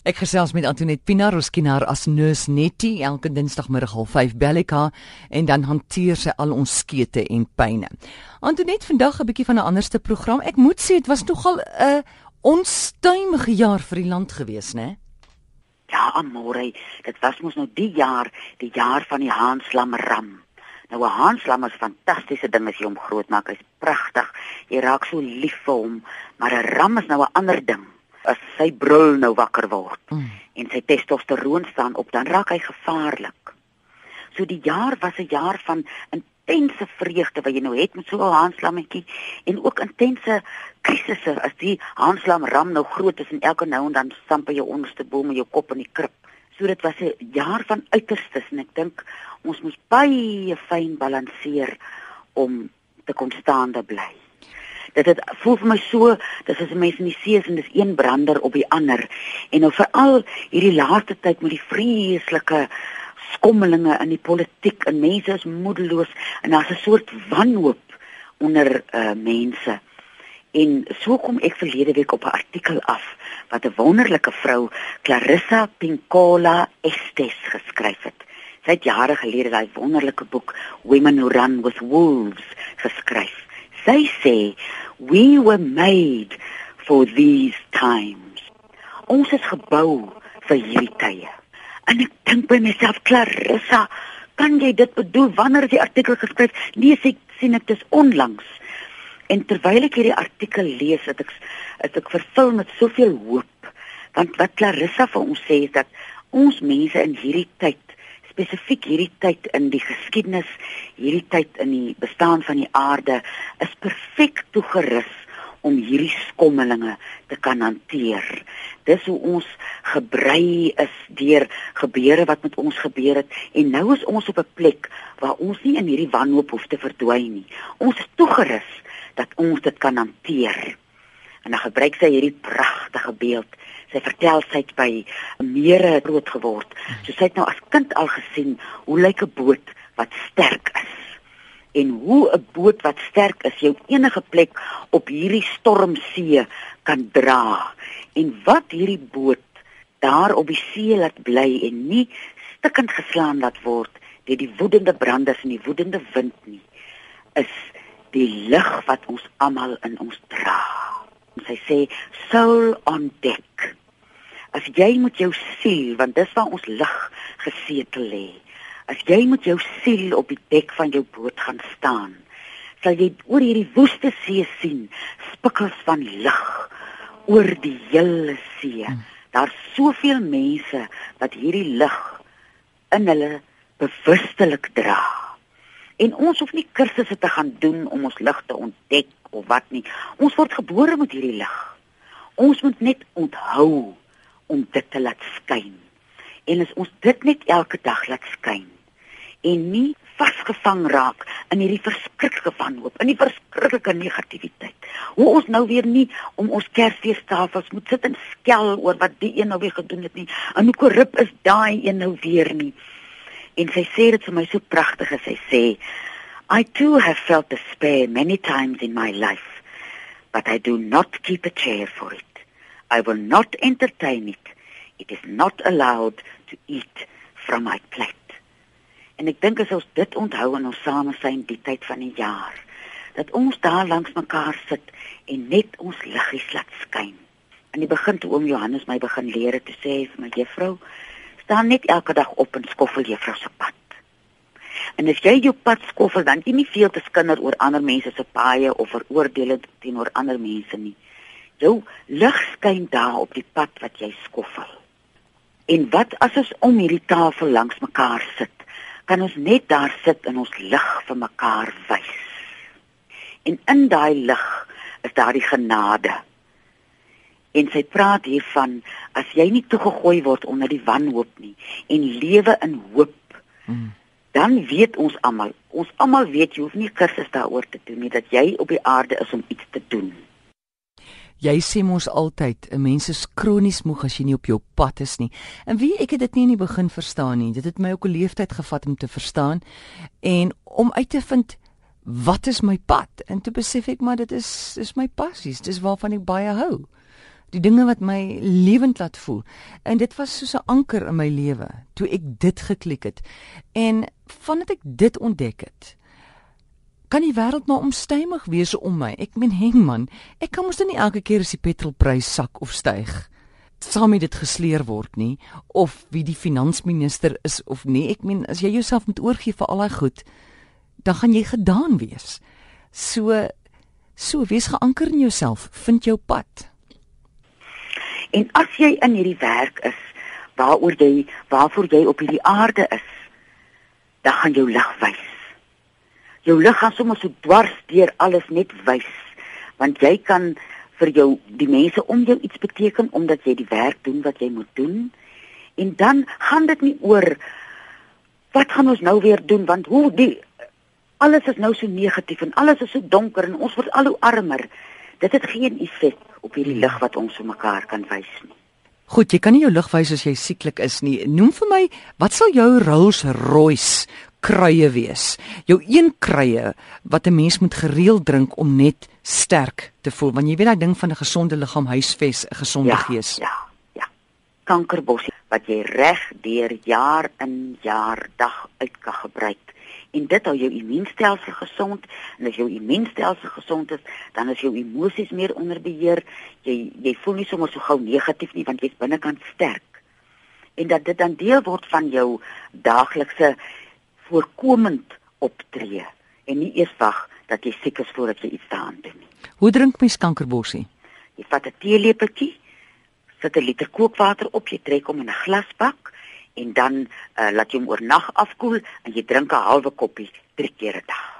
Ek gesels met Antoinette Pinaar, ons kienaar as nurse Nettie elke Dinsdagmiddag half 5 Bellika en dan hanteer sy al ons skete en pynne. Antoinette vandag 'n bietjie van 'n anderste program. Ek moet sê dit was nogal 'n onstuimige jaar vir die land gewees, né? Ja, amore, dit was mos nou die jaar, die jaar van die Haanslam ram. Nou 'n Haanslam is fantastiese ding as jy hom grootmaak. Hy's pragtig. Jy raak so lief vir hom, maar 'n ram is nou 'n ander ding as sy brul nou wakker word mm. en sy testosteroon staan op, dan raak hy gevaarlik. So die jaar was 'n jaar van intense vreugde wat jy nou het met so 'n haanslammetjie en ook intense krisisse as die haanslam ram nou groot is en elke nou en dan stamp hy jou onderste boom met jou kop in die krib. So dit was 'n jaar van uiterstes en ek dink ons moes baie fyn balanseer om te kon staande bly dit het voel vir my so dis as 'n mens in die see is en dis een brander op die ander. En nou veral hierdie laaste tyd met die vreeslike skommelinge in die politiek en mense is moedeloos en daar's 'n soort wanhoop onder uh, mense. En so kom ek verlede week op 'n artikel af wat 'n wonderlike vrou Clarissa Pinkola Estes geskryf het. Sy het jare gelede daai wonderlike boek Women Who Run with Wolves geskryf Sy sê we were made for these times. Ons is gebou vir hierdie tye. En ek dink by myself Clarissa, kan jy dit bedoel wanneer die artikel geskryf? Nee, ek sien dit is onlangs. En terwyl ek hierdie artikel lees, het ek het ek vervul met soveel hoop. Want wat Clarissa vir ons sê is dat ons mense in hierdie tyd spesifiek hierdie tyd in die geskiedenis, hierdie tyd in die bestaan van die aarde is perfek toegerus om hierdie skommelinge te kan hanteer. Dis hoe ons gebrei is deur gebeure wat met ons gebeur het en nou is ons op 'n plek waar ons nie in hierdie wanhoop hoef te verdwyn nie. Ons is toegerus dat ons dit kan hanteer. En dan gebruik sy hierdie pragtige beeld sy vertel sy het by mere groot geword. So sy het nou as kind al gesien hoe lyk 'n boot wat sterk is en hoe 'n boot wat sterk is jou enige plek op hierdie stormsee kan dra en wat hierdie boot daar op die see laat bly en nie stikkend geslaan laat word deur die woedende branders en die woedende wind nie is die lig wat ons almal in ons dra. Sy sê soul on deck as jy met jou siel want dis waar ons lig gesetel lê as jy met jou siel op die dek van jou boot gaan staan sal jy oor hierdie woeste see sien spikkels van lig oor die hele see. Hmm. daar's soveel mense wat hierdie lig in hulle bewustelik dra. En ons hoef nie kursusse te gaan doen om ons lig te ontdek of wat nie. Ons word gebore met hierdie lig. Ons moet net onthou om dit te laat skyn. En as ons dit net elke dag laat skyn en nie vasgevang raak in hierdie verskriklike wanhoop, in die verskriklike negativiteit. Hoe ons nou weer nie om ons Kersfeestafels moet sit en skel oor wat die een nou weer gedoen het nie. En hoe korrup is daai een nou weer nie. En sy sê dit vir my so pragtig as sy sê I too have felt despair many times in my life, but I do not keep a chair for it. I will not entertain it. It is not allowed to eat from my plate. En ek dink as ons dit onthou in ons samesyn die tyd van die jaar, dat ons daar langs mekaar sit en net ons liggies laat skyn. In die begin toe oom Johannes my begin leer het te sê vir my juffrou, staan net elke dag op en skoffel juffrou se pad. En as jy jou pad skoffel, dan jy nie veel te skinder oor ander mense se paaie of veroordeel teenoor ander mense nie. Jou lig skyn daar op die pad wat jy skoffel. En wat as ons om hierdie tafel langs mekaar sit, kan ons net daar sit en ons lig vir mekaar wys. En in daai lig is daar die genade. En sy praat hiervan as jy nie toegegooi word onder die wanhoop nie en lewe in hoop. Hmm. Dan weet ons almal, ons almal weet jy hoef nie kursus daaroor te doen nie dat jy op die aarde is om iets te doen. Jy sê mos altyd 'n mens is kronies moeg as jy nie op jou pad is nie. En wie ek het dit nie in die begin verstaan nie. Dit het my ook 'n leeftyd gevat om te verstaan en om uit te vind wat is my pad? En toe besef ek maar dit is is my passies, dis waarvan ek baie hou. die dinge wat my lewend laat voel. En dit was soos 'n anker in my lewe toe ek dit geklik het. En vandat ek dit ontdek het, kan die wêreld maar omstuimig wees om my. Ek meen, heng man, ek kan mos nie elke keer as die petrolprys sak of styg saam met dit gesleer word nie of wie die finansminister is of nie. Ek meen, as jy jouself moet oorgee vir al daai goed, dan gaan jy gedaan wees. So so wees geanker in jouself, vind jou pad. En as jy in hierdie werk is waaroor jy waarvoor jy op hierdie aarde is, dan gaan jou lig wys. Jou lig gaan sommer so dwars deur alles net wys, want jy kan vir jou die mense om jou iets beteken omdat jy die werk doen wat jy moet doen. En dan gaan dit nie oor wat gaan ons nou weer doen want hoe die alles is nou so negatief en alles is so donker en ons word al hoe armer. Dit het geen effek op hierdie lig wat ons so mekaar kan wys nie. Goed, jy kan nie jou lig wys as jy sieklik is nie. Noem vir my, wat sal jou Rolls Royce kruie wees? Jou een kruie wat 'n mens moet gereeld drink om net sterk te voel, want jy weet daai ding van 'n gesonde liggaam huisves 'n gesonde ja, gees. Ja, ja. Kankerbossie wat jy reg deur jaar in jaar dag uit kan gebruik en dit hou jou immuunstelsel gesond en as jou immuunstelsel gesond is, dan is jou emosies meer onder beheer. Jy jy voel nie sommer so gou negatief nie want jy's binnekant sterk. En dat dit dan deel word van jou daaglikse voorkomend optree en nie eers wag dat jy siek is voordat jy iets daaraan doen nie. Hoe drink mens kankerbossie? Jy vat 'n teelepeltjie, sit 'n liter kookwater op, jy trek hom in 'n glasbak en dan uh, laat jy hom oornag afkoel en jy drink 'n halwe koppie drie keer 'n dag.